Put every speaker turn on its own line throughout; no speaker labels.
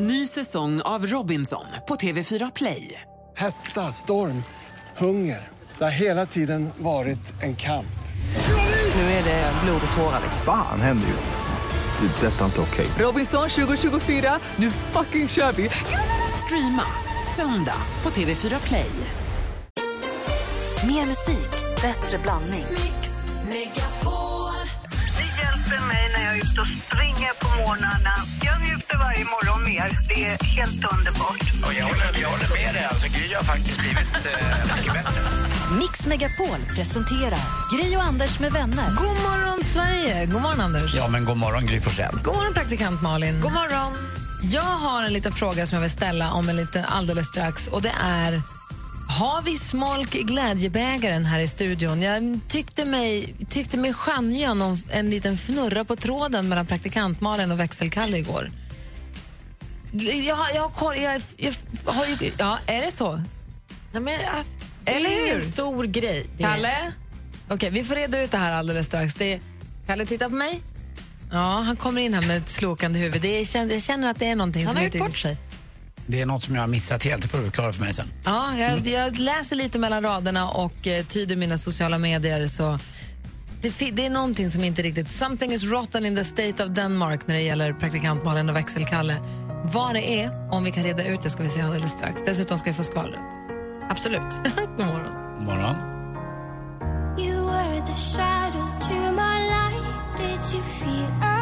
Ny säsong av Robinson på TV4 Play.
Hetta, storm, hunger. Det har hela tiden varit en kamp.
Nu är det blod och tårar.
Fan händer just nu. Det. är Detta är inte okej.
Robinson 2024, nu fucking kör vi! Streama söndag på TV4 Play.
Mer musik, bättre blandning.
Det hjälper mig när jag är ute och springer på morgnarna. Njuter varje morgon mer. Det är helt underbart.
Och jag, håller, jag håller med dig. Alltså, Gry har faktiskt blivit eh, mycket bättre.
Mix Megapol presenterar Gri och Anders med vänner.
God morgon, Sverige! God morgon, Anders.
Ja, men god morgon, Gry Forssell.
God morgon, praktikant Malin. God morgon. Jag har en liten fråga som jag vill ställa om en liten alldeles strax. Och det är... Har vi smolk i glädjebägaren här i studion? Jag tyckte mig, tyckte mig skönja någon, en liten fnurra på tråden mellan praktikant Malin och växelkalle igår. Jag, jag, har koll- jag, jag, har ju, ja, är det så?
Nej, men, ja, det
Eller
är ingen
hur?
stor grej. Det
Kalle? Okej, vi får reda ut det här alldeles strax. Det är, Kalle, titta på mig. Ja, han kommer in här med ett slokande huvud. Det är, jag känner- jag känner att det är någonting
Han
som
har
inte
gjort bort sig.
Det är något som jag har missat helt. Det får du förklara för mig sen.
Ja, jag, jag läser lite mellan raderna och eh, tyder mina sociala medier. Så det, fi- det är någonting som inte riktigt... Something is rotten in the state of Denmark när det gäller praktikant Malin och växelkalle. Vad det är, om vi kan reda ut det, ska vi se alldeles strax. Dessutom ska vi få skvallret.
Absolut.
God morgon.
God morgon.
You were the shadow to my light. Did you feel us?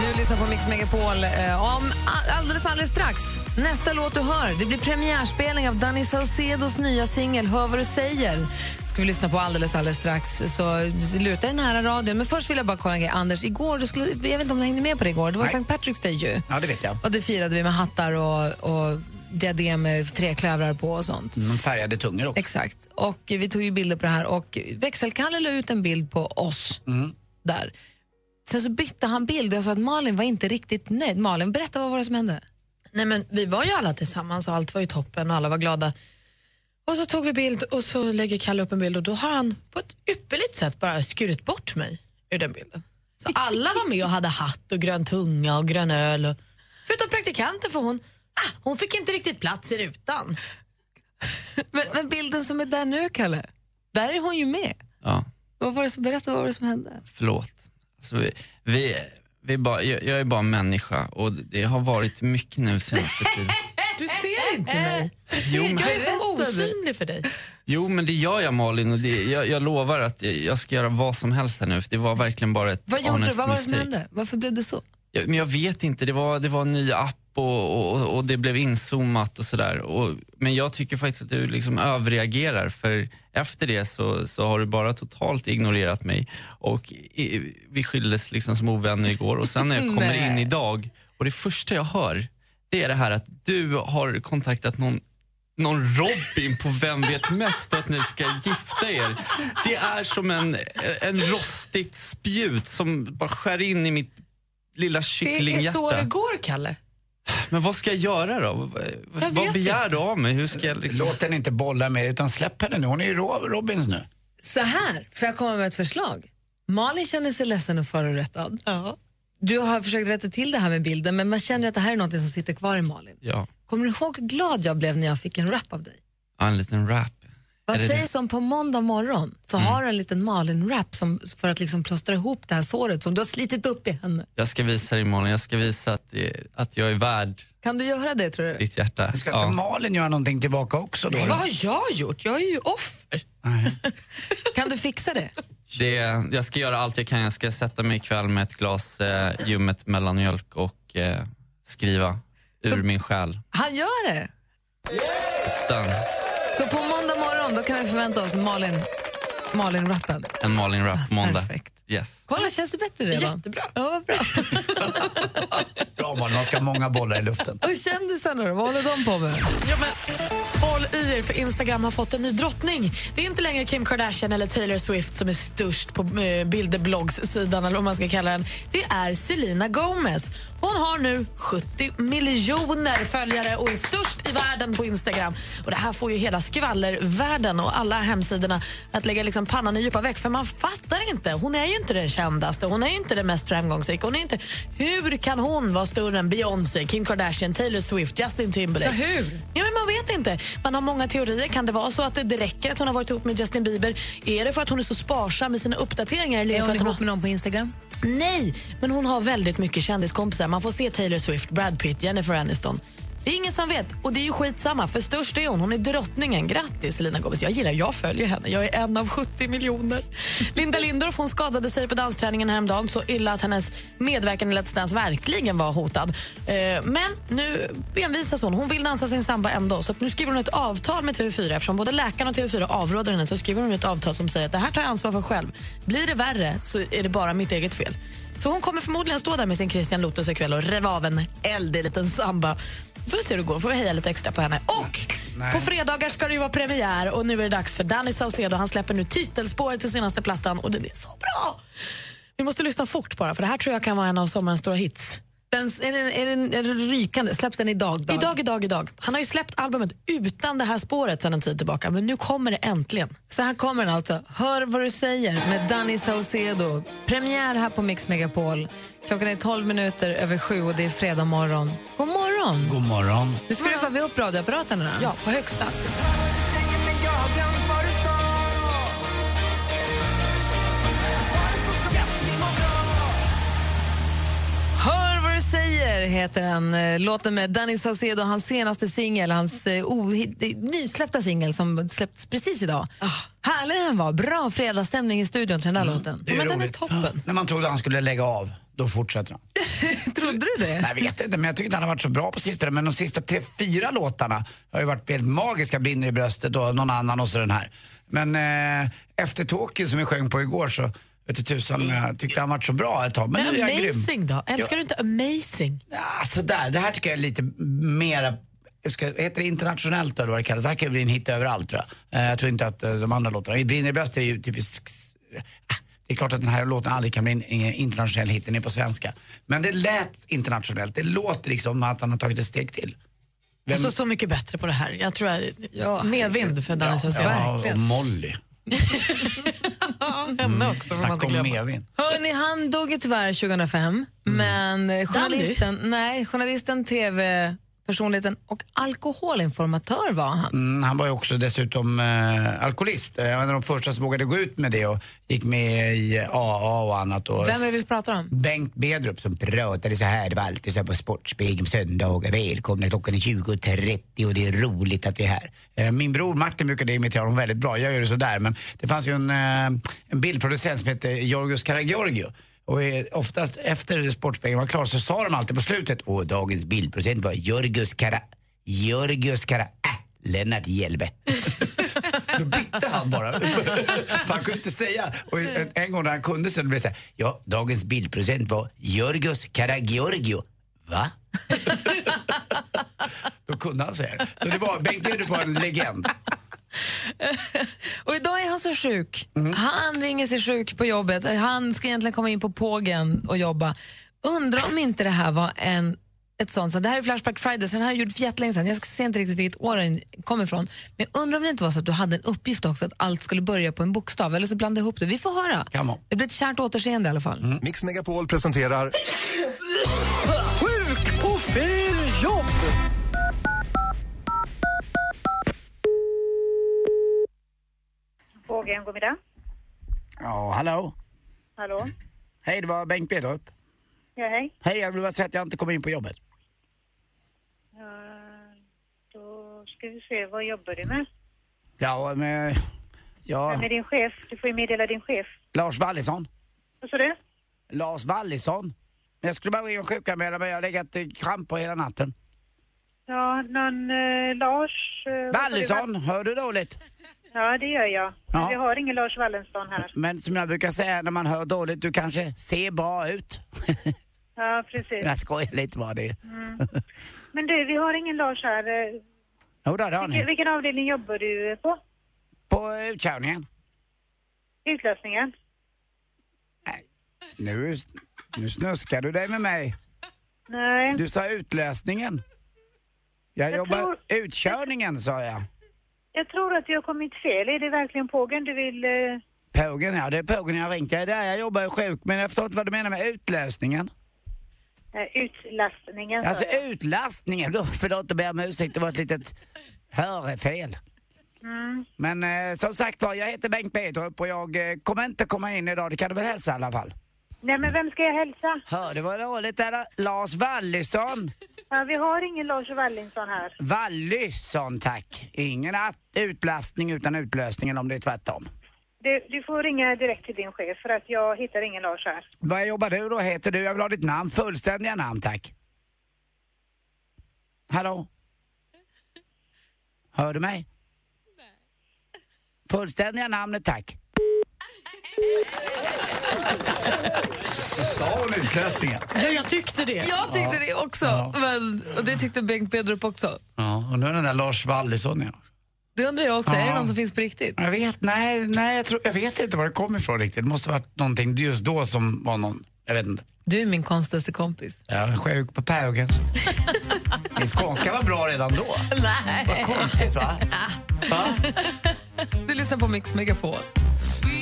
Du lyssnar på Mix Megapol. Eh, om alldeles, alldeles strax, nästa låt du hör, det blir premiärspelning av Danny Saucedos nya singel Hör vad du säger. ska vi lyssna på alldeles, alldeles strax. Så luta dig nära radion. Men först vill jag bara kolla en grej. Anders, igår, du skulle, jag vet inte om du hängde med på det igår, det var
Nej.
St. Patrick's Day ju.
Ja, det vet jag.
Och det firade vi med hattar och, och diadem med treklövrar på och sånt.
De färgade tungor också.
Exakt. Och vi tog ju bilder på det här och växelkalle la ut en bild på oss där. Sen så bytte han bild och jag sa att Malin var inte riktigt nöjd. Malin, berätta vad var det som hände?
Nej, men vi var ju alla tillsammans och allt var ju toppen och alla var glada. Och så tog vi bild och så lägger Kalle upp en bild och då har han på ett ypperligt sätt bara skurit bort mig ur den bilden. Så alla var med och hade hatt och grön tunga och grön öl. Och, förutom praktikanten för hon, ah, hon fick inte riktigt plats i rutan.
Men, men bilden som är där nu, Kalle, där är hon ju med.
Ja,
Vad var det som, berätta vad var det som hände.
förlåt. Alltså, vi, vi, vi bara, jag, jag är bara människa och det har varit mycket nu senaste tiden.
Du ser inte mig. Ser,
Jo, men-
jag är
du.
osynlig för dig.
Jo, men det gör jag Malin och det, jag, jag lovar att jag, jag ska göra vad som helst här nu för det var verkligen bara ett
Vad gjorde du? Vad var det som hände? Varför blev det så?
Jag, men jag vet inte, det var, det var en ny app och, och, och det blev inzoomat och sådär. Men jag tycker faktiskt att du liksom överreagerar för efter det så, så har du bara totalt ignorerat mig. Och i, vi skildes liksom som ovänner igår och sen när jag kommer in idag och det första jag hör det är det här att du har kontaktat någon någon Robin på Vem vet mest att ni ska gifta er. Det är som en, en rostigt spjut som bara skär in i mitt lilla
Det är
kycklinghjärta.
så det går, Kalle.
Men vad ska jag göra då? Vad-
Jag
Vad begär
inte.
du av mig? Hur ska jag liksom...
Låt den inte bolla med utan släpp henne nu. Hon är ju Ro- Robins nu.
Så här, får jag komma med ett förslag? Malin känner sig ledsen och förorättad.
Ja.
Du har försökt rätta till det här med bilden men man känner att det här är något som sitter kvar i Malin.
Ja,
Kommer du ihåg hur glad jag blev när jag fick en rap av dig?
ja, en liten rap.
Vad
Är det Mm.
sägs om på måndag morgon så har du en liten Malin-rap som, för att liksom plåstra ihop det här såret som du har slitit upp i henne.
Jag ska visa dig Malin, jag ska visa att, att jag är värd
Kan du göra det tror du?
ditt hjärta.
Ska inte Malin göra någonting tillbaka också då?
Vad har jag gjort? Jag är ju offer.
Kan du fixa det?
Det, jag ska göra allt jag kan. Jag ska sätta mig ikväll med ett glas eh, ljummet mellanmjölk och eh, skriva ur
Så-
min själ.
Han gör det!
Ett stön.
Så på måndag morgon då kan vi förvänta oss Malin, Malin-rappen.
En Malin-rap måndag.
Perfekt.
Yes.
Kolla, känns det bättre redan?
Jättebra.
Ja, vad bra.
Bra Malin, man ska ha många bollar i luften.
Och kändisarna då, vad håller de på med?
Ja, men, håll i er, för Instagram har fått en ny drottning. Det är inte längre Kim Kardashian eller Taylor Swift som är störst på eh, bilderbloggs-sidan, eller vad man ska kalla den. Det är Selena Gomez. Hon har nu 70 miljoner följare och är störst i världen på Instagram. Och Det här får ju hela skvallervärlden och alla hemsidorna att lägga liksom pannan i djupa veck. För man fattar inte. Hon är ju inte den kändaste, hon är ju inte den mest framgångsrika. Hon är inte, hur kan hon vara större än Beyoncé, Kim Kardashian, Taylor Swift, Justin Timberlake?
Ja, hur?
Ja, men man vet inte. Man har många teorier. Kan det vara så att det räcker att hon har varit ihop med Justin Bieber? Är det för att hon är så sparsam med sina uppdateringar? Eller
Är hon
hon
ihop med någon på Instagram?
Nej, men hon har väldigt mycket kändiskompisar. Man får se Taylor Swift, Brad Pitt, Jennifer Aniston. Det är ingen som vet och det är ju skitsamma för störst är hon. Hon är drottningen. Grattis Selena Gomez. Jag gillar, jag följer henne. Jag är en av 70 miljoner. Linda Lindorff hon skadade sig på dansträningen häromdagen så illa att hennes medverkan i Let's Dance verkligen var hotad. Eh, men nu envisas hon. Hon vill dansa sin samba ändå. Så att nu skriver hon ett avtal med TV4. Eftersom både läkarna och TV4 avråder henne så skriver hon ett avtal som säger att det här tar jag ansvar för själv. Blir det värre så är det bara mitt eget fel. Så hon kommer förmodligen stå där med sin Christian Lotus ikväll och reva av en eldig liten samba. Vi får se hur det går, får vi heja lite extra på henne. Och på fredagar ska det ju vara premiär och nu är det dags för Danny Saucedo. Han släpper nu titelspåret till senaste plattan och den är så bra! Vi måste lyssna fort bara för det här tror jag kan vara en av sommarens stora hits.
Den, är, den, är, den, är den rykande? Släpps den idag? Dag?
Idag, idag, idag. Han har ju släppt albumet utan det här spåret sedan en tid tillbaka men nu kommer det äntligen.
Så här kommer den alltså. Hör vad du säger med Danny Saucedo. Premiär här på Mix Megapol. Klockan är 12 minuter över sju och det är fredag morgon. God morgon!
God morgon.
Nu skruvar vi upp radioapparaterna. då.
Ja, på högsta.
Heter den. Eh, Låten med Danny Saucedo, hans senaste singel, hans ohit- nysläppta singel som släppts precis idag. Härlig den var. Bra fredagsstämning i studion till den där låten.
Det är roligt. När man trodde han skulle lägga av, då fortsätter han.
Trodde du det?
Nej, jag vet inte, men jag tycker inte han har varit så bra på sistone. Men de sista tre, fyra låtarna har ju varit helt magiska. Brinner i bröstet och någon annan och så den här. Men eh, efter Tokyo som vi sjöng på igår så vet du tusan, jag tyckte han varit så bra ett tag. Men,
Men
nu är jag grym.
amazing då? Älskar
Ja.
du inte amazing?
Ja, sådär. Det här tycker jag är lite mera Ska, heter det internationellt eller vad det kallas? Det här kan ju bli en hit överallt tror jag. Eh, jag tror inte att eh, de andra låtarna, I Brinner i bröstet är ju typiskt ah, det är klart att den här låten aldrig kan bli en internationell hit, den är på svenska. Men det lät internationellt, det låter liksom att han har tagit ett steg till. Vem-
Och så, så mycket bättre på det här. Jag tror jag, medvind för Danny Saucedo.
Ja, och Molly.
Henne också,
Snacka om medvind.
Hörni, han dog ju tyvärr 2005, men eh, journalisten, nej, journalisten, tv-personligheten och alkoholinformatör var han.
Mm, han var ju också dessutom eh, alkoholist. Eh, en av de första som vågade gå ut med det och gick med i AA och annat. Och
Vem är det vi pratar om?
Bengt Bedrup som pratade så här. Det var alltid så här på Sportspegeln söndagar. Välkomna, klockan är 20.30 och det är roligt att vi är här. Eh, Min bror Martin brukade imitera honom väldigt bra. Jag gör det sådär. Men det fanns ju en, eh, en bildproducent som hette Georgios Karagiorgio. Och eh, oftast efter Sportspegeln var klar så sa de alltid på slutet och dagens bildproducent var Jörgus Kara... Jörgus Kara... Äh, Lennart Hjelbe. Då bytte han bara. För han kunde inte säga. Och en- gång när han kunde så blev det så här, ja, dagens bildproducent var Georgios Karagiorgio. Va? Då kunde han säga det. Så det var, Bengt Bedrup var en legend.
Och idag är han så sjuk. Han ringer sig sjuk på jobbet. Han ska egentligen komma in på pågen och jobba. Undrar om inte det här var en ett sånt. Så det här är Flashback Friday, så den här är gjord för jättelänge sedan. Jag ska se inte riktigt vilket år den kommer ifrån. Men jag undrar om det inte var så att du hade en uppgift också, att allt skulle börja på en bokstav. Eller så blandade jag ihop det. Vi får höra. Det blir ett kärt återseende i alla fall.
Mix Megapol presenterar
Pågen, god middag.
Ja, hallå?
Hallå?
Hej, det var Bengt Bedrup.
Ja, hej.
Hej, jag vill bara säga att jag inte kom in på jobbet.
Ja, då ska vi se, vad jobbar du med?
Ja, men... Ja,
Vem är din chef? Du får ju meddela din chef.
Lars Wallisson.
Vad sa du?
Lars Wallisson. Men jag skulle bara ringa och sjukanmäla mig. Jag har legat i kramper hela natten.
Ja, någon eh, Lars... Eh?
Wallisson, hör du dåligt?
Ja, det gör jag.
Ja.
vi har ingen Lars Wallensson här.
Men som jag brukar säga när man hör dåligt, du kanske ser bra ut.
Ja, precis.
Jag skojar lite bara det.
Mm. Men du, vi har ingen Lars här.
Jo, då, det har
Vilken,
ni.
vilken avdelning jobbar du på?
På utkörningen.
Utlösningen?
Nu, nu snuskar du dig med mig.
Nej.
Du sa utlösningen. Jag,
Jag
jobbar
tror-
utkörningen sa jag.
Jag tror att jag har kommit fel. Är det verkligen pågen du vill... eh,
Pågen, ja det är pågen jag har ringt. Jag är där jag jobbar sjuk men jag förstår inte vad du menar med utlösningen.
eh, utlastningen?
Alltså utlastningen, då, förlåt att be om ursäkt, det var ett litet hörfel.
Mm.
Men eh, som sagt var, jag heter Bengt Bedrup och jag eh, kommer inte komma in idag, det kan du väl hälsa i alla fall?
Nej, men vem ska jag hälsa?
Hör, det var dåligt där. Lars Wallisson.
Ja, vi har ingen Lars Wallinsson här.
Wallysson tack. Ingen att- utlastning utan utlösningen om det är tvärtom.
Du, du får ringa direkt till din chef för att jag hittar ingen Lars här.
Vad jobbar du då? Heter du? Jag vill ha ditt namn. Fullständiga namn tack. Hallå? Hör du mig? Fullständiga namnet tack. Sa hon utlösningen?
Ja, jag tyckte det.
Jag tyckte det också. Men, och det tyckte Bengt Bedrup också.
Ja, och nu är den där Lars Wallisson igen.
Det undrar jag också. Är det
Ja.
någon som finns på riktigt?
Jag vet, nej, nej jag, tror, jag vet inte var det kom ifrån riktigt. Det måste ha varit någonting just då som var någon, jag vet inte.
Du är min konstigaste kompis.
Är sjuk på pågen. Min skånska var bra redan då.
Nej.
Vad konstigt va? va?
Du lyssnar på Mix Megapol. Du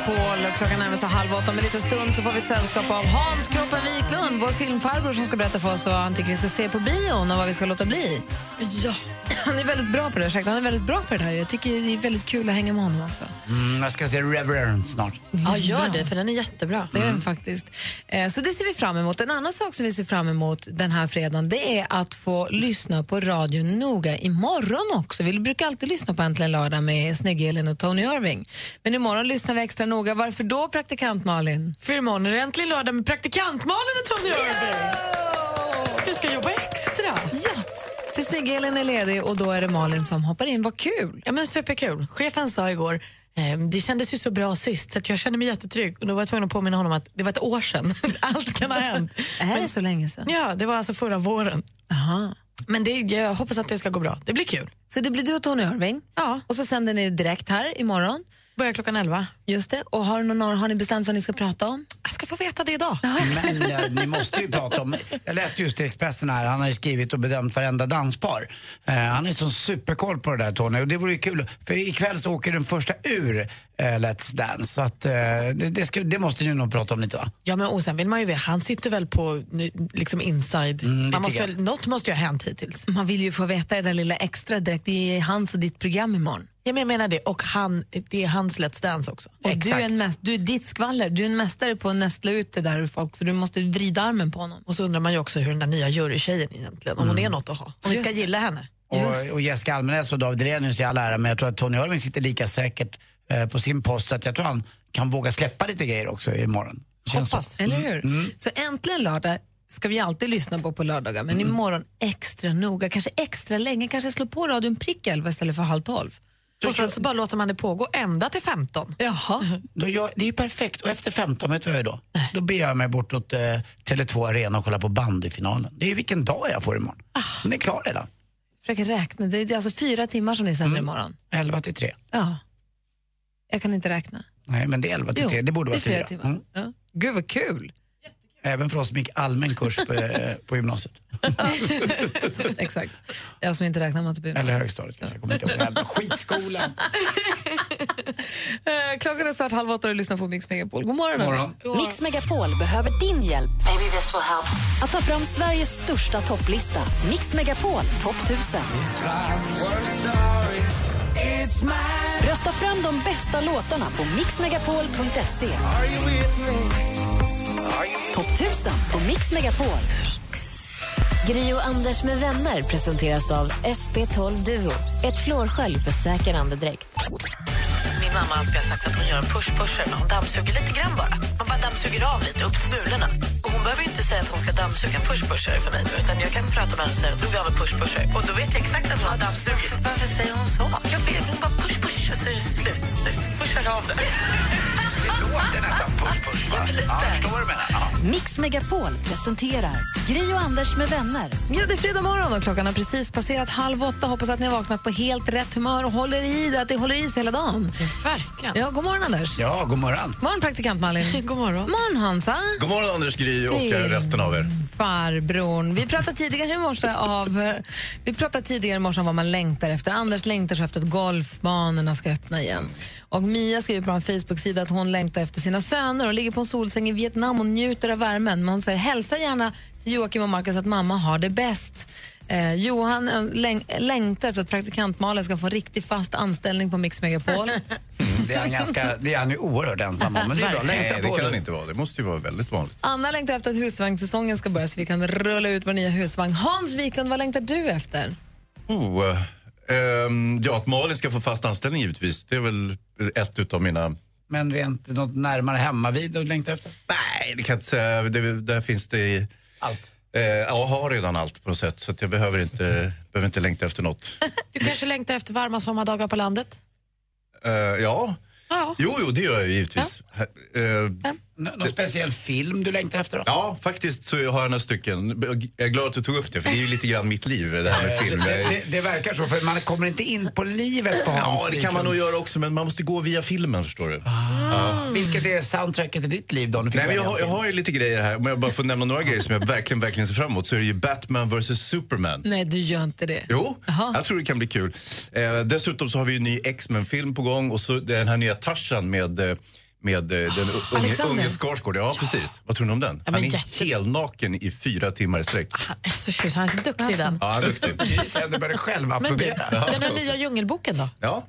Megapol. Klockan närmar sig halv åtta. Om en liten stund så får vi sällskap av Hans Kroppen Wiklund, vår filmfarbror som ska berätta för oss vad han tycker vi ska se på bion och vad vi ska låta bli.
Ja.
Han är väldigt bra på det. ursäkta. Han är väldigt bra på det här. Jag tycker det är väldigt kul att hänga med honom också.
Mm, jag ska se Reverend snart.
Ja, gör det, för den är jättebra.
Det är den faktiskt. Eh, Så det ser vi fram emot. En annan sak som vi ser fram emot den här fredagen det är att få lyssna på radion noga imorgon också. Vi brukar alltid lyssna på Äntligen lördag med snygg Elin och Tony Irving. Men imorgon lyssnar vi extra noga. Varför då, praktikant Malin?
För imorgon är det äntligen lördag med praktikant Malin och Tony Irving. Jag
för snygg Elin är ledig och då är det Malin som hoppar in. Vad kul!
Ja, men superkul. Chefen sa igår eh, det kändes ju så bra sist så jag kände mig jättetrygg. Och då var jag tvungen att påminna honom att det var ett år sedan. Allt kan ha hänt.
Är det så länge sedan?
Ja, det var alltså förra våren.
Aha.
Men det, jag hoppas att det ska gå bra. Det blir kul.
Så det blir du och Tony Irving.
Ja.
Och så sänder ni direkt här imorgon.
Börjar klockan 11.
Just det. Och har, någon, har ni bestämt vad ni ska prata om?
Jag ska få veta det idag.
Men eh, ni måste ju prata om, jag läste just i Expressen här, han har ju skrivit och bedömt varenda danspar. Eh, han är så superkoll på det där Tony och det vore ju kul, för ikväll så åker den första ur eh, Let's Dance. Så att eh, det, det, ska, det måste ni nog prata om lite va?
Ja, men och sen vill man ju veta, han sitter väl på liksom inside.
lite
man måste väl, något måste ju ha hänt hittills.
Man vill ju få veta det där lilla extra direkt. Det är hans och ditt program imorgon.
Ja, men jag menar det. Och han, det är hans Let's Dance också.
Och du är, en mäst, du är ditt skvaller. Du är en mästare på att nästla ut det där ur folk så du måste vrida armen på honom.
Och så undrar man ju också hur den där nya jurystjejen egentligen, om hon är något att ha. Om vi ska gilla henne.
Och, och Jessica Almenäs och David Hellenius i all ära, men jag tror att Tony Irving sitter lika säkert eh, på sin post så att jag tror han kan våga släppa lite grejer också imorgon. Känns
Hoppas.
Så.
Eller hur? Så äntligen lördag ska vi alltid lyssna på på lördagar, men imorgon extra noga, kanske extra länge, kanske slå på radion prick 11 istället för halv 12.
Och sen så bara låter man det pågå ända till 15.
Jaha.
Då jag, det är ju perfekt. Och efter 15, vet du vad jag då? Då beger jag mig bortåt eh, Tele2 Arena och kollar på bandyfinalen. Det är ju vilken dag jag får imorgon. Den är klar redan.
Försöker räkna. Det är alltså fyra timmar som ni sänder
Mm.
imorgon.
11 till 3.
Ja. Jag kan inte räkna.
Nej, men det är 11 till 3. Det borde vara
fyra
4.
timmar.
Mm.
Ja. Gud vad kul!
Även för oss som gick allmän kurs på, eh, på gymnasiet.
Exakt. Jag som inte räknar matte på
Eller
gymnasiet.
högstadiet kanske. Jag kommer inte ihåg. Skitskolan.
Eh, Klockan är snart halv åtta och du lyssnar på Mix Megapol. God morgon.
Morgon.
Mix Megapol behöver din hjälp. Att ta fram Sveriges största topplista. Mix Megapol topp 1000. Rösta fram de bästa låtarna på mixmegapol.se. Topp 1000 på Mix Megapol. Gri och Anders med vänner presenteras av SP12 Duo. Ett flårskölj för säker andedräkt.
Min mamma har alltid sagt att hon gör en push-pusher när hon dammsuger lite grann bara. Man bara dammsuger av lite, upp smulorna. Och hon behöver inte säga att hon ska dammsuga en push-pusher för mig nu, utan jag kan prata med henne och säga att jag av en push-pusher. Och då vet jag exakt att hon har dammsugit. Varför säger hon så? Jag vet, hon bara push-push och så är det slut. Pushar av det.
Låter nästan push push va? Ja, jag förstår vad du menar. Ja.
Mix Megapol presenterar Gri och Anders med vänner.
Ja, det är fredag morgon och klockan har precis passerat halv åtta. Hoppas att ni har vaknat på helt rätt humör och håller i det, att det håller i sig hela dagen.
Verkligen.
Ja, god morgon, Anders.
Ja, god morgon.
morgon, praktikant Malin.
God morgon.
morgon, Hansa.
God morgon Anders Gry och eh, resten av er.
Farbrorn. Vi pratade tidigare i morse av, eh, vi pratade tidigare i morse om vad man längtar efter. Anders längtar så efter att golfbanorna ska öppna igen. Och Mia skriver på en Facebook-sida att hon längtar efter sina söner. Hon ligger på en solsäng i Vietnam och njuter av värmen. Men hon säger hälsa gärna till Joakim och Markus att mamma har det bäst. Eh, Johan eh, läng längtar efter att praktikant Malin ska få riktig fast anställning på Mix Megapol.
Det är han, ganska, det är han ju oerhört ensam om, men det är bra.
Nej, det
på
kan
det.
det inte vara. Det måste ju vara väldigt vanligt.
Anna längtar efter att husvagnssäsongen ska börja så vi kan rulla ut vår nya husvagn. Hans Wiklund, vad längtar du efter?
Oh, eh, ehm, ja, att Malin ska få fast anställning givetvis. Det är väl ett utav mina...
Men rent något närmare hemma vid och längtar efter?
Nej, det kan jag inte säga. Det, där finns det... i-
Allt.
Eh, jag har redan allt på något sätt så att jag behöver inte, behöver inte längta efter något.
Du kanske längtar efter varma sommardagar på landet?
Eh, ja.
Ja.
Jo, jo, det gör jag givetvis. Eh,
Nå- Någon speciell film du längtar efter då?
Ja, faktiskt så har jag några stycken. Jag är glad att du tog upp det, för det är ju lite grann mitt liv, det här med film.
Det, det, det verkar så, för man kommer inte in på livet på Hans
Ja, det kan man nog göra också, men man måste gå via filmen, förstår du.
Vilket är soundtracket i ditt liv då?
Nej, men jag, har, jag har ju lite grejer här. Om jag bara får nämna några grejer som jag verkligen, verkligen ser fram emot så är det ju Batman vs Superman.
Nej, du gör inte det.
Jo,
Jaha.
jag tror det kan bli kul. Eh, dessutom så har vi ju en ny X-Men-film på gång och så den här nya Tarzan med eh, med eh, den unge,
Alexander.
unge Skarsgård. Ja, precis. Vad tror ni om den?
men
Han är
jätte-
helnaken i fyra timmar i sträck.
Han är så han är så duktig i den.
Ja, han är duktig.
Vi kände började själv
Men du,
applådera.
den här nya Djungelboken då?
Ja.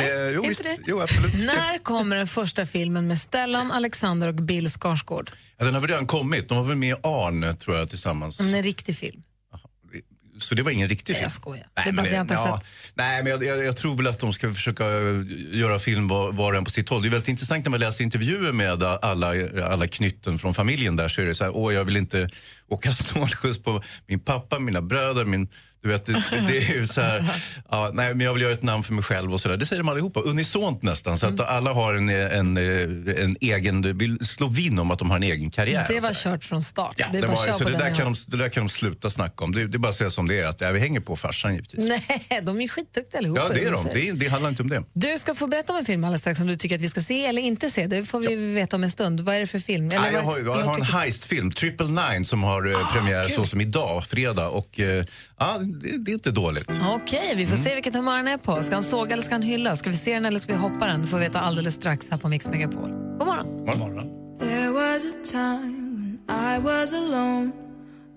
Eh, jo, visst. jo, absolut.
När kommer den första filmen med Stellan, Alexander och Bill Skarsgård?
Ja, den har väl redan kommit. De var väl med i Arn, tror jag, tillsammans.
En riktig film.
Så det var ingen riktig film?
Jag skojar.
Nej,
det
men
jag inte har sett.
Nej, men jag, jag, jag tror väl att de ska försöka eh, göra film var, var och en på sitt håll. Det är väldigt intressant när man läser intervjuer med alla, alla knytten från familjen där så är det så här, åh jag vill inte åka snålskjuts på min pappa, mina bröder, min du vet, det, det är ju så här, ja, nej, men jag vill göra ett namn för mig själv och så där. Det säger de allihopa, unisont nästan. Så att
Mm.
alla har en, en, en egen, vill slå vinn om att de har en egen karriär.
Det var kört från start.
Ja,
det
det var, så det där, kan de, det där kan de sluta snacka om. Det, det är bara att säga som det är, att ja, vi hänger på farsan givetvis.
Nej, de är skitduktiga allihopa.
Ja, det är de. Det, det handlar inte om det.
Du ska få berätta om en film alldeles strax som du tycker att vi ska se eller inte se. Det får vi veta om en stund. Vad är det för film? Eller
Nej, jag har, jag har en heistfilm, Triple Nine, som har eh, premiär så som idag, fredag. Och, eh, ja, det, det är inte dåligt.
Okej, vi får se vilket humör han är på. Ska han såga eller ska han hylla? Ska vi se den eller ska vi hoppa den? Får vi veta alldeles strax här på Mix Megapol. God morgon.
God morgon.
There was a time when I was alone,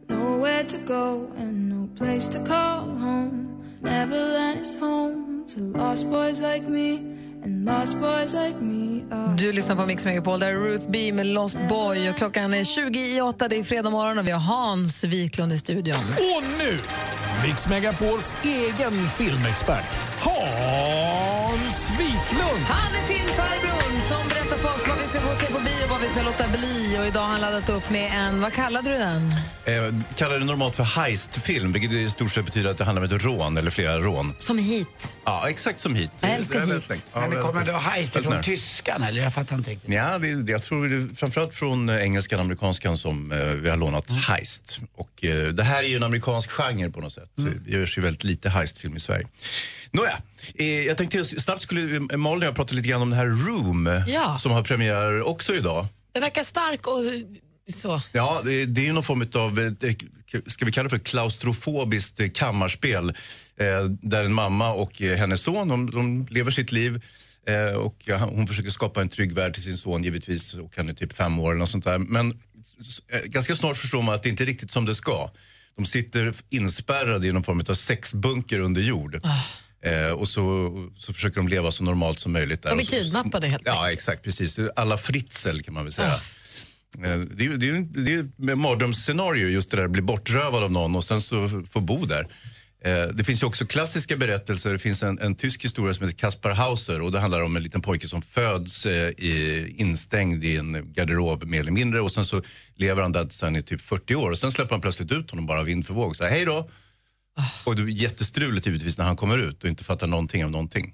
nowhere to go and no place to call home. Neverland is home to lost boys like me, and lost boys like me are.
Du lyssnar på Mix Megapol, där är Ruth B med Lost Boy. Och klockan är 20 i 8, det är fredag morgon och vi har Hans Wiklund i studion.
Och nu, Mix Megapols egen filmexpert, Hans Wiklund.
Vi ska låta bli. Och idag har han laddat upp med en, vad kallade du den?
Eh, kallar det normalt för heistfilm, vilket i stort sett betyder att det handlar om ett rån eller flera rån.
Som hit.
Ja, exakt som hit.
Jag älskar
Det är
hit.
Ja,
Men det kommer
väldigt-
då heist
väldigt
från tyskan eller? Jag fattar inte riktigt.
Ja, det, det, jag tror det är framförallt från eh, engelskan och amerikanskan som eh, vi har lånat heist. Och, eh, det här är ju en amerikansk genre på något sätt. Det görs ju väldigt lite heistfilm i Sverige. Nåja, eh, jag tänkte jag snabbt skulle eh, Malin och jag prata lite grann om den här Room
Ja.
som har premiär också idag.
Den verkar stark och så.
Ja, det, det är ju någon form av, eh, ska vi kalla det för klaustrofobiskt kammarspel. Eh, där en mamma och hennes son, de, de lever sitt liv. Eh, och hon försöker skapa en trygg värld till sin son givetvis. Och han är typ fem år eller något sånt där. Men ganska snart förstår man att det inte är riktigt som det ska. De sitter inspärrade i någon form av sexbunker under jord. Eh, och så, så försöker de leva så normalt som möjligt. Där.
De
så-
kidnappade helt
Ja, exakt. Precis. Alla Fritzl kan man väl säga. Eh, Det är det är, det är ett mardrömsscenario just det där att bli bortrövad av någon och sen så få bo där. Eh, Det finns ju också klassiska berättelser. Det finns en, en tysk historia som heter Kaspar Hauser och det handlar om en liten pojke som föds eh, i, instängd i en garderob mer eller mindre och sen så lever han där tills han är typ 40 år och sen släpper han plötsligt ut honom bara vind för våg. Så här, hej då! Och det är jättestruligt givetvis när han kommer ut och inte fattar någonting av någonting.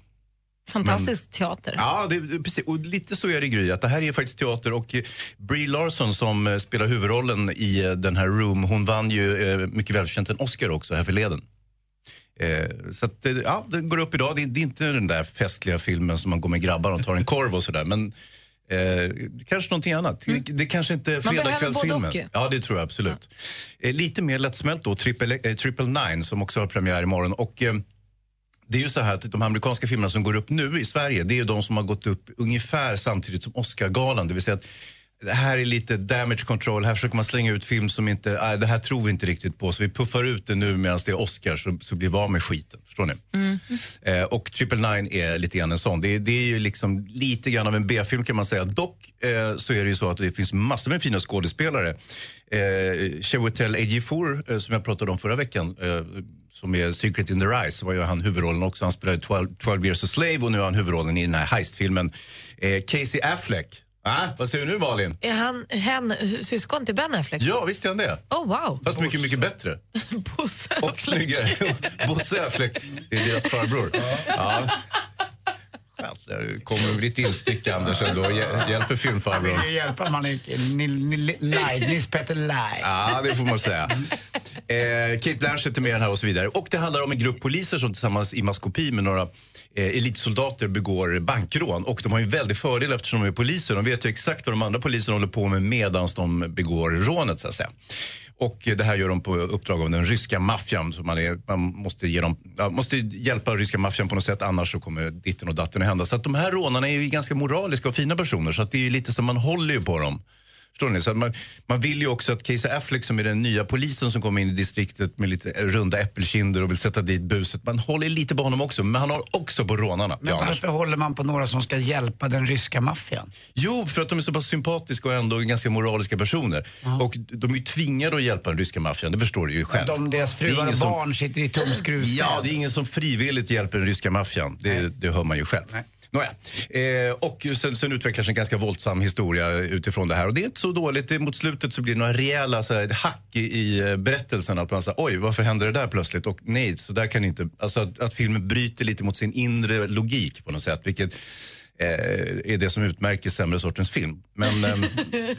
Fantastisk teater.
Ja, det, precis. Och lite så är det Gry, att det här är faktiskt teater och eh, Brie Larson som eh, spelar huvudrollen i eh, den här Room, hon vann ju eh, mycket välkänt en Oscar också här förleden. Eh, så att, ja, den går upp idag. Det, är- det är inte den där festliga filmen som man går med grabbar och tar en korv och sådär. Men eh, kanske någonting annat. Det, det kanske inte är
Mm.
Fredagskvällsfilmen. Ja, det tror jag absolut. Eh, lite mer lättsmält då, Triple, eh, Triple Nine som också har premiär imorgon. Och, eh, det är ju så här att de amerikanska filmerna som går upp nu i Sverige, det är ju de som har gått upp ungefär samtidigt som Oscargalan. Det vill säga att det här är lite damage control, här försöker man slänga ut film som inte, nej, det här tror vi inte riktigt på. Så vi puffar ut det nu medan det är Oscar så, så blir vi av med skiten. Förstår ni? Eh, och Triple Nine är lite grann en sån. Det är, det är ju liksom lite grann av en B-film kan man säga. Dock eh, så är det ju så att det finns massor med fina skådespelare. Eh, Chiwetel Ejiofor, eh, som jag pratade om förra veckan, eh, som är Secret in the Rise, var ju han huvudrollen också. Han spelade 12, 12 years a slave och nu har han huvudrollen i den här heistfilmen. Eh, Casey Affleck. Ah, vad säger du nu Malin?
Är han hen, syskon till Ben Affleck?
Ja, visst är han det.
Oh, wow.
Fast mycket, mycket bättre.
Bosse
Och snyggare. Bosse Affleck, det är deras farbror. Ja. Där kommer ditt instick Anders ändå. Hjä- Hjälper
vill ju hjälpa man Live, Nils Petter Live.
Ja, det får man säga. Eh, Kate Blanchett är med den här och så vidare. Och det handlar om en grupp poliser som tillsammans i maskopi med några eh, elitsoldater begår bankrån. Och de har ju en väldig fördel eftersom de är poliser. De vet ju exakt vad de andra poliserna håller på med medan de begår rånet så att säga. Och det här gör de på uppdrag av den ryska maffian. Så man, är, man måste, ge dem, ja, måste hjälpa ryska maffian på något sätt annars så kommer ditten och datten att hända. Så att de här rånarna är ju ganska moraliska och fina personer så att det är ju lite som man håller ju på dem. Förstår ni? Så man, man vill ju också att Casey Affleck som är den nya polisen som kommer in i distriktet med lite runda äppelkinder och vill sätta dit buset. Man håller lite på honom också, men han har också på rånarna.
Men
Ja,
varför håller man på några som ska hjälpa den ryska maffian?
Jo, för att de är så pass sympatiska och ändå ganska moraliska personer. Och de är ju tvingade att hjälpa den ryska maffian, det förstår du ju själv.
De, deras fruar och
ingen som-
barn sitter i tumskruvstäd.
Ja, det är ingen som frivilligt hjälper den ryska maffian. Det, det hör man ju själv. Nåja. Eh, och sen, sen utvecklas en ganska våldsam historia utifrån det här. Och det är inte så dåligt. Mot slutet så blir det några rejäla så här, hack i, i eh, berättelsen. Att man säger, oj, varför hände det där plötsligt? Och nej, så där kan inte... Alltså att, att filmen bryter lite mot sin inre logik på något sätt. Vilket är det som utmärker sämre sortens film. Men eh,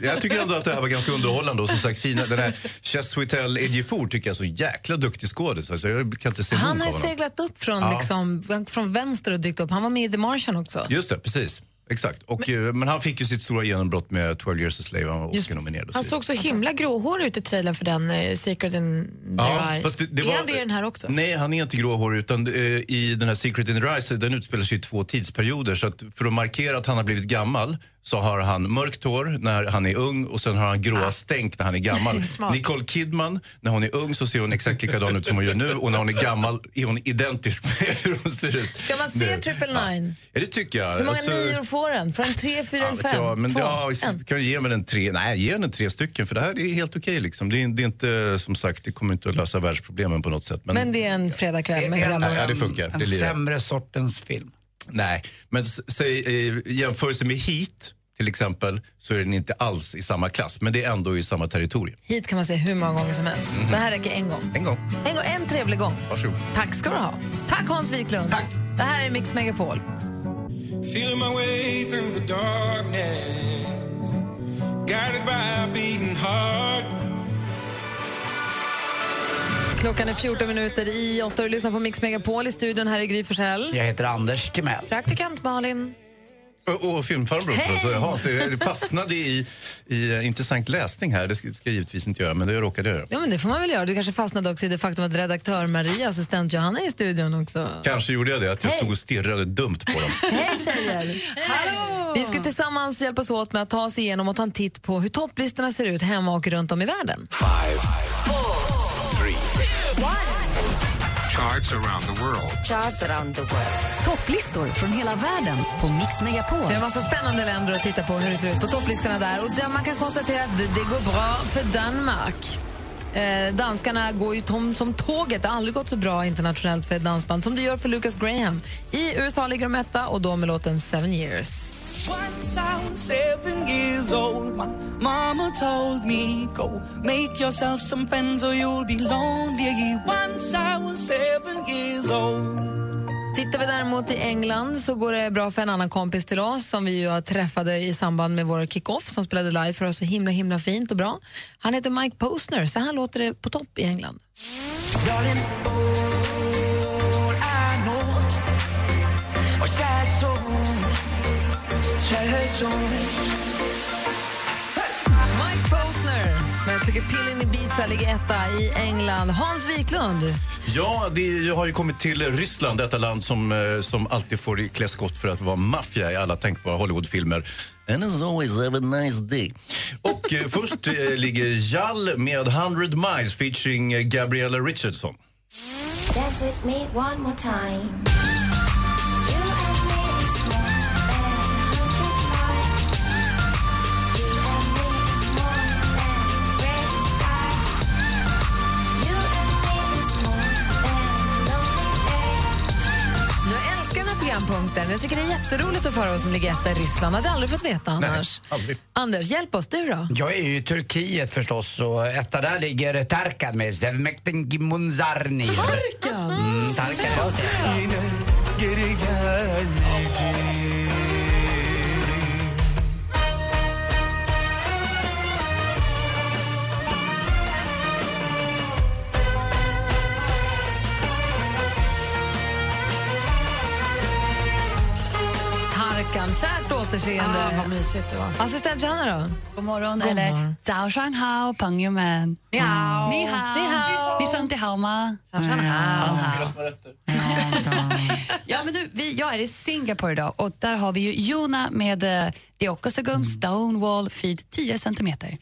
jag tycker ändå att det här var ganska underhållande. Och som sagt, fina, den här Chesuitel Ejiofor tycker jag är så jäkla duktig skådis. Alltså, jag kan inte se
Han har seglat upp från,
Ja.
liksom, från vänster och dykt upp. Han var med i The Martian också.
Just det, precis. Exakt. Och, men, men han fick ju sitt stora genombrott med 12 years a slave. Han var Oscar-nominerad.
Han såg så himla gråhårig ut i trailern för den eh, Secret in the Eye.
fast det, det
är
var,
han det i den här också?
Nej, han är inte gråhårig. Utan, eh, I den här Secret in the Rise, den utspelar sig i två tidsperioder. Så att för att markera att han har blivit gammal så har han mörkt hår när han är ung och sen har han gråa stänk när han är gammal. Nicole Kidman, när hon är ung så ser hon exakt likadan ut som hon gör nu och när hon är gammal är hon identisk med hur hon ser ut.
Ska man se
nu.
Triple Nine?
Ja, det tycker jag.
Hur många
Alltså-
nior får den? Får den tre, fyra,
Ja,
eller fem?
jag, men
Två?
ja, kan jag ge mig den tre? Nej, ge den tre stycken för det här är helt okej. liksom. det, är, det är inte, som sagt, det kommer inte att lösa världsproblemen på något sätt. Men,
Men det är en fredagkväll med grabbarna.
Ja, det funkar.
En
Det
sämre sortens film.
Nej, men säg, i jämförelse med Heat till exempel så är den inte alls i samma klass, men det är ändå i samma territorium.
Hit kan man se hur många gånger som helst.
Mhm.
Det här räcker en gång.
En gång.
En, gång, en trevlig gång.
Varsågod.
Tack ska du ha. Tack Hans Wiklund. Tack. Det här är Mix Megapol.
Feeling my way through the darkness, guided by a beating heart.
Klockan är 14 minuter i 8 och du lyssnar på Mix Megapol i studion här i Gry Forssell.
Jag heter Anders Timell.
Praktikant Malin.
Och, och filmfarbror. Jaha, så jag fastnade i, i eh, intressant läsning här. Det ska, ska jag givetvis inte göra, men det råkade jag göra.
Ja, men det får man väl göra. Du kanske fastnade också i det faktum att redaktör Maria, assistent Johanna är i studion också.
Kanske gjorde jag det, att jag
Hej.
stod och stirrade dumt på dem.
Hej tjejer! Hallå! Vi ska tillsammans hjälpas åt med att ta oss igenom och ta en titt på hur topplistorna ser ut hemma och runt om i världen.
Five, three, charts around the world.
Charts around the world. Topplistor från hela världen på Mix Megapol.
Vi har en massa spännande länder att titta på hur det ser ut på topplistorna där. Och där man kan konstatera att det, det går bra för Danmark. Eh, danskarna går ju tom som tåget. Det har aldrig gått så bra internationellt för ett dansband som det gör för Lucas Graham. I USA ligger de etta och då med låten Seven years.
Once I was seven years old, my mama told me, Go make yourself some friends or you'll be lonely. Once I was seven years old.
Tittar vi däremot i England så går det bra för en annan kompis till oss som vi ju träffade i samband med vår kick-off som spelade live för oss så himla himla fint och bra. Han heter Mike Posner, så här låter det på topp i England. Mike Posner, men jag tycker Pillin Ibiza ligger etta i England. Hans Wiklund.
Ja, det har ju kommit till Ryssland, detta land som, eh, som alltid får klä skott för att vara maffia i alla tänkbara Hollywoodfilmer. And as always have a nice day. Och eh, först eh, ligger Jall med 100 miles featuring eh, Gabriella Richardson.
Dance with me one more time.
Programpunkten. Jag tycker det är jätteroligt att få höra vad som ligger etta i Ryssland. hade aldrig fått veta annars.
aldrig.
Anders, hjälp oss. Du då?
Jag är ju i Turkiet förstås och etta där ligger Tarkan med Sevmekten Gimunzarni.
Tarkan?
Mm, Tarkan.
Tarkan, återseende.
Ah, vad mysigt det var.
Assistent Johanna då?
God morgon,
God
eller
morgon.
Zhao Shan Hao, Pengyoman.
Ni hao.
Ni hao.
Ni hao.
Ni shanti hao ma. Ja, men nu, vi, jag är i Singapore idag och där har vi ju Jona med eh, The Okasagun Stonewall Feed 10 centimeter.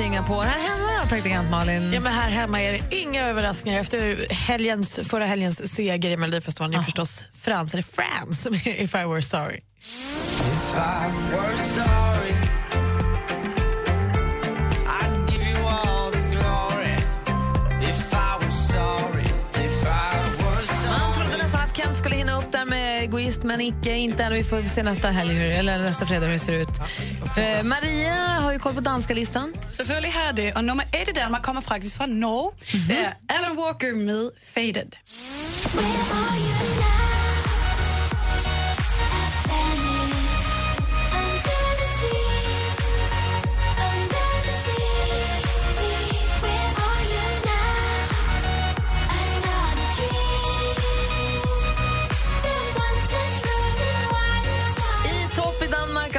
Singapore. Här hemma då, praktikant Malin?
Ja, men här hemma är det inga överraskningar. Efter helgens, förra helgens seger i Melodifestivalen är förstås Frans, eller Frans, med If I were sorry.
Man Egoist, men icke. Inte än. Vi får se nästa helg, eller nästa fredag hur det ser ut. Eh, Maria har ju koll på danska listan.
Selvfølgelig har det, og nummer et i Danmark kommer faktisk fra Norge. Det er Alan Walker med Faded.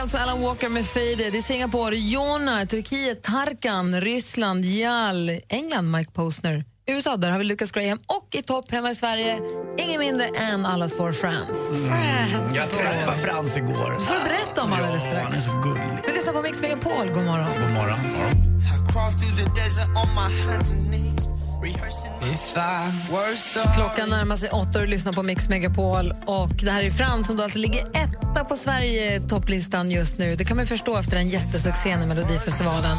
Alltså Alan Walker med Faded. I Singapore, Jona. Turkiet, Tarkan. Ryssland, Jal. England, Mike Posner. USA, där har vi Lucas Graham. Och i topp hemma i Sverige, ingen mindre än allas vår Frans. Frans.
Jag träffade Frans igår.
får du berätta om alldeles
Ja, han är
strax.
så gullig.
Vi lyssnar på Mix Megapol. God morgon.
God morgon.
Klockan närmar sig åtta och du lyssnar på Mix Megapol. Och det här är Frans som då alltså ligger etta på Sverige-topplistan just nu. Det kan man förstå efter en jättesuccén i Melodifestivalen.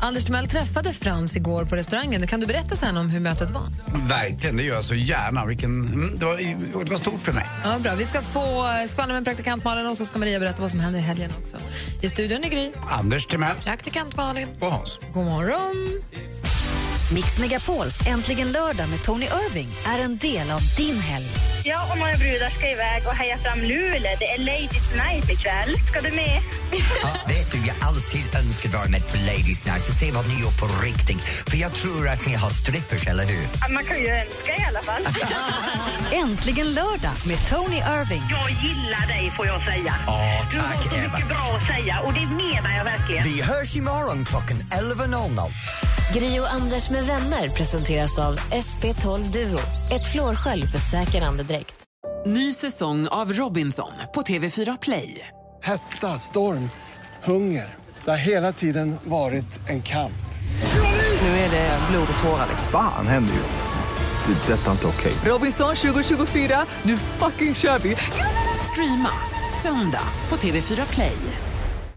Anders Timell träffade Frans igår på restaurangen. Kan du berätta sen om hur mötet var?
Verkligen, det gör jag så gärna. Vilken, mm, det, var, det var stort för mig.
Ja, bra. Vi ska få skvallra med praktikant Malin och så ska Maria berätta vad som händer i helgen också. I studion är Gry.
Anders Timell.
Praktikant Malin.
Och Hans.
God morgon.
Mix Megapols Äntligen lördag med Tony Irving är en del av din helg.
Ja, och några brudar ska iväg och heja fram Luleå. Det är Ladies Night ikväll. Ska du med?
Ja, vet du, jag alltid önskat vara med på Ladies Night och se vad ni gör på riktigt. För jag tror att ni har strippers, eller hur?
Ja, Man kan ju önska i alla fall.
Äntligen lördag med Tony Irving.
Jag gillar dig, får jag säga.
Ja,
Du har
tack,
så
Eva.
mycket bra att säga och det menar jag verkligen.
Vi hörs imorgon klockan 11.00.
Gri och Anders med vänner presenteras av SP12 Duo. Ett flårskölj för säker andedräkt.
Ny säsong av Robinson på TV4 Play.
Hetta, storm, hunger. Det har hela tiden varit en kamp.
Nu är det blod och tårar.
Fan händer just nu. Det. är Detta är inte okej.
Robinson 2024, nu fucking kör vi! Streama söndag på TV4 Play.